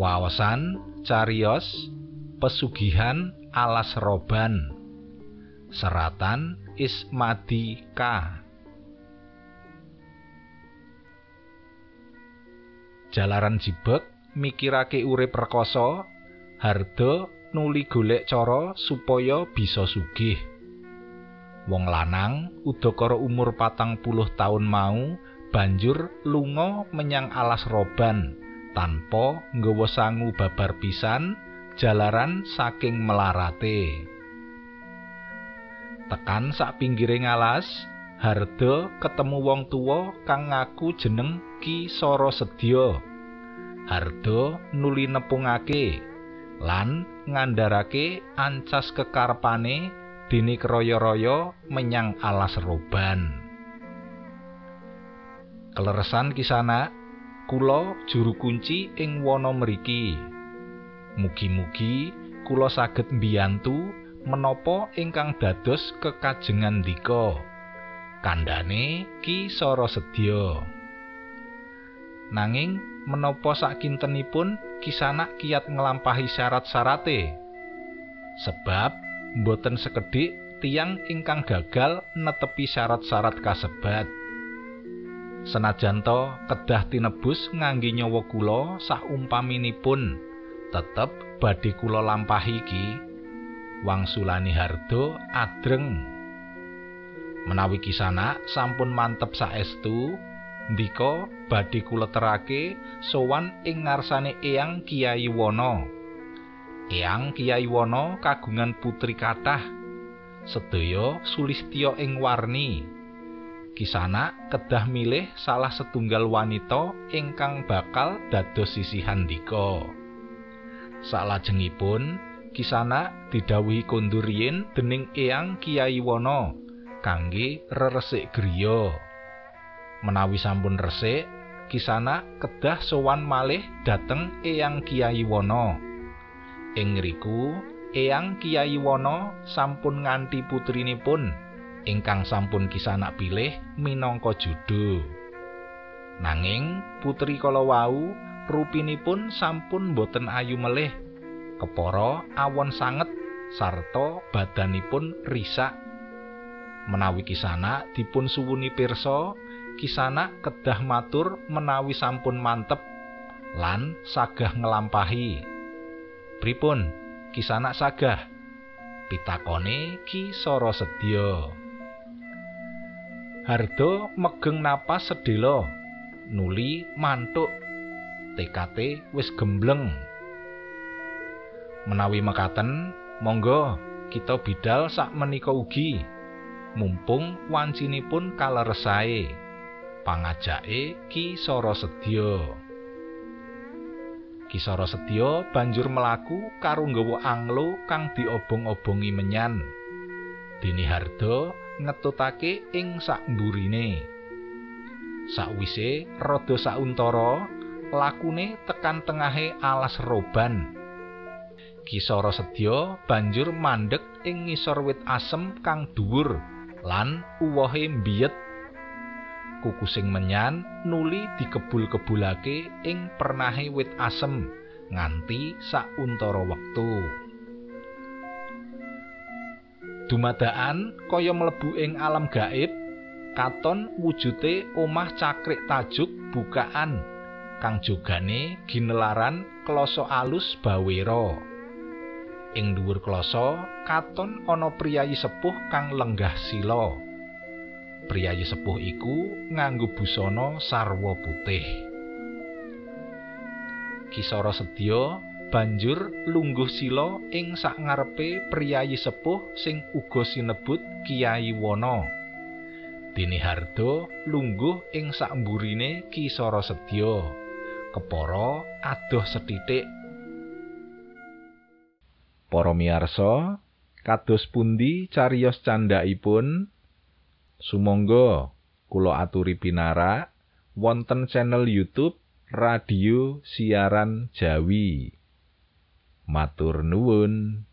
Wawasan cariyos pesugihan alas roban. Seratan Ismadi K. Jalaran jibek mikirake urip rekoso, harda nuli golek cara supaya bisa sugih. Wong lanang udakara umur patang puluh taun mau banjur lunga menyang alas roban tanpa nggawa sangu babar pisan jalaran saking melarate. Tekan sak pinggiring alas, Harda ketemu wong tuwa kang ngaku jeneng Ki Sara Sedya. Harda nuli nepungake lan ngandharake ancas kekarepane dene kroyo-royo menyang alas roban. Keleresan kisana kula juru kunci ing wana mriki. Mugi-mugi kula saged mbiyantu menapa ingkang dados kekajengan dika. Kandhane Ki Sara. Nanging menapa sakintenipun kisanak kiat nglampahi syarat-syarate? Sebab boten sekedhik tiang ingkang gagal netepi syarat-syarat kasebat. Senajan to kedah tinebus ngangge nyawa kula saumpaminipun tetep badhe kula lampahi iki. Wangsulani hardo adreng. Menawi kisana sampun mantep saestu ndika badhe kula terake sowan ing ngarsane Eyang Kiai Wono. Eyang Kiai Wono kagungan putri kathah sedaya sulistya ing warni Kisana kedah milih salah setunggal wanita ingkang bakal dados sisihan dika. Salajengipun, Kisana didhawuhi kondur yen dening Eyang Kiai Wono kangge reresik griya. Menawi sampun resik, Kisana kedah sowan malih dhateng Eyang Kiai Wono. Ing ngriku, Eyang Kiai Wono sampun nganti putrinipun ingkang sampun kisana pilih minangka judo. Nanging putri kala wau rupinipun sampun boten ayu melih. Kepara awon sanget sarta badanipun risak. Menawi kisana dipun suwuni pirsa, kisana kedah matur menawi sampun mantep lan sagah nglampahi. Pripun? Kisana sagah. Pitakone Ki Sara Sedya. Hardo megeng napas sedhela nuli mantuk. Tekate wis gembleng. Menawi mekaten monggo kita bidal sak menika ugi. Mumpung wancinipun kaleresae pangajake Ki Sara Sedya Ki Sara Sedya banjur melaku karo nggawa anglo kang diobong-obongi menyan. Dene Hardo ngetutake ing sakmburine. Sakwise rada sauntara, lakune tekan tengahe alas roban. Kisara sedya banjur mandek ing ngisor wit asem kang dhuwur lan uwohe mbiyet. Kukusing menyan nuli dikebul-kebulake ing pernahe wit asem nganti sauntara wektu. Dumadaan kaya mlebu ing alam gaib katon wujute omah cakrik tajuk bukaan kang jogane ginelaran kloso alus bawera. Ing dhuwur kloso katon ana priyayi sepuh kang lenggah sila. Priyayi sepuh iku nganggo busana sarwa putih. Kisara sedya banjur lungguh sila ing sakngarepe priyayi sepuh sing uga sinebut Kiai Wono. Dene Hardo lungguh ing sakmburine Kisara Sedya. Kepara adoh sethithik. Para miyarsa, kados pundi cariyos candhaipun? Sumangga kula aturi pinarak wonten channel YouTube Radio Siaran Jawi. Matur nuwun.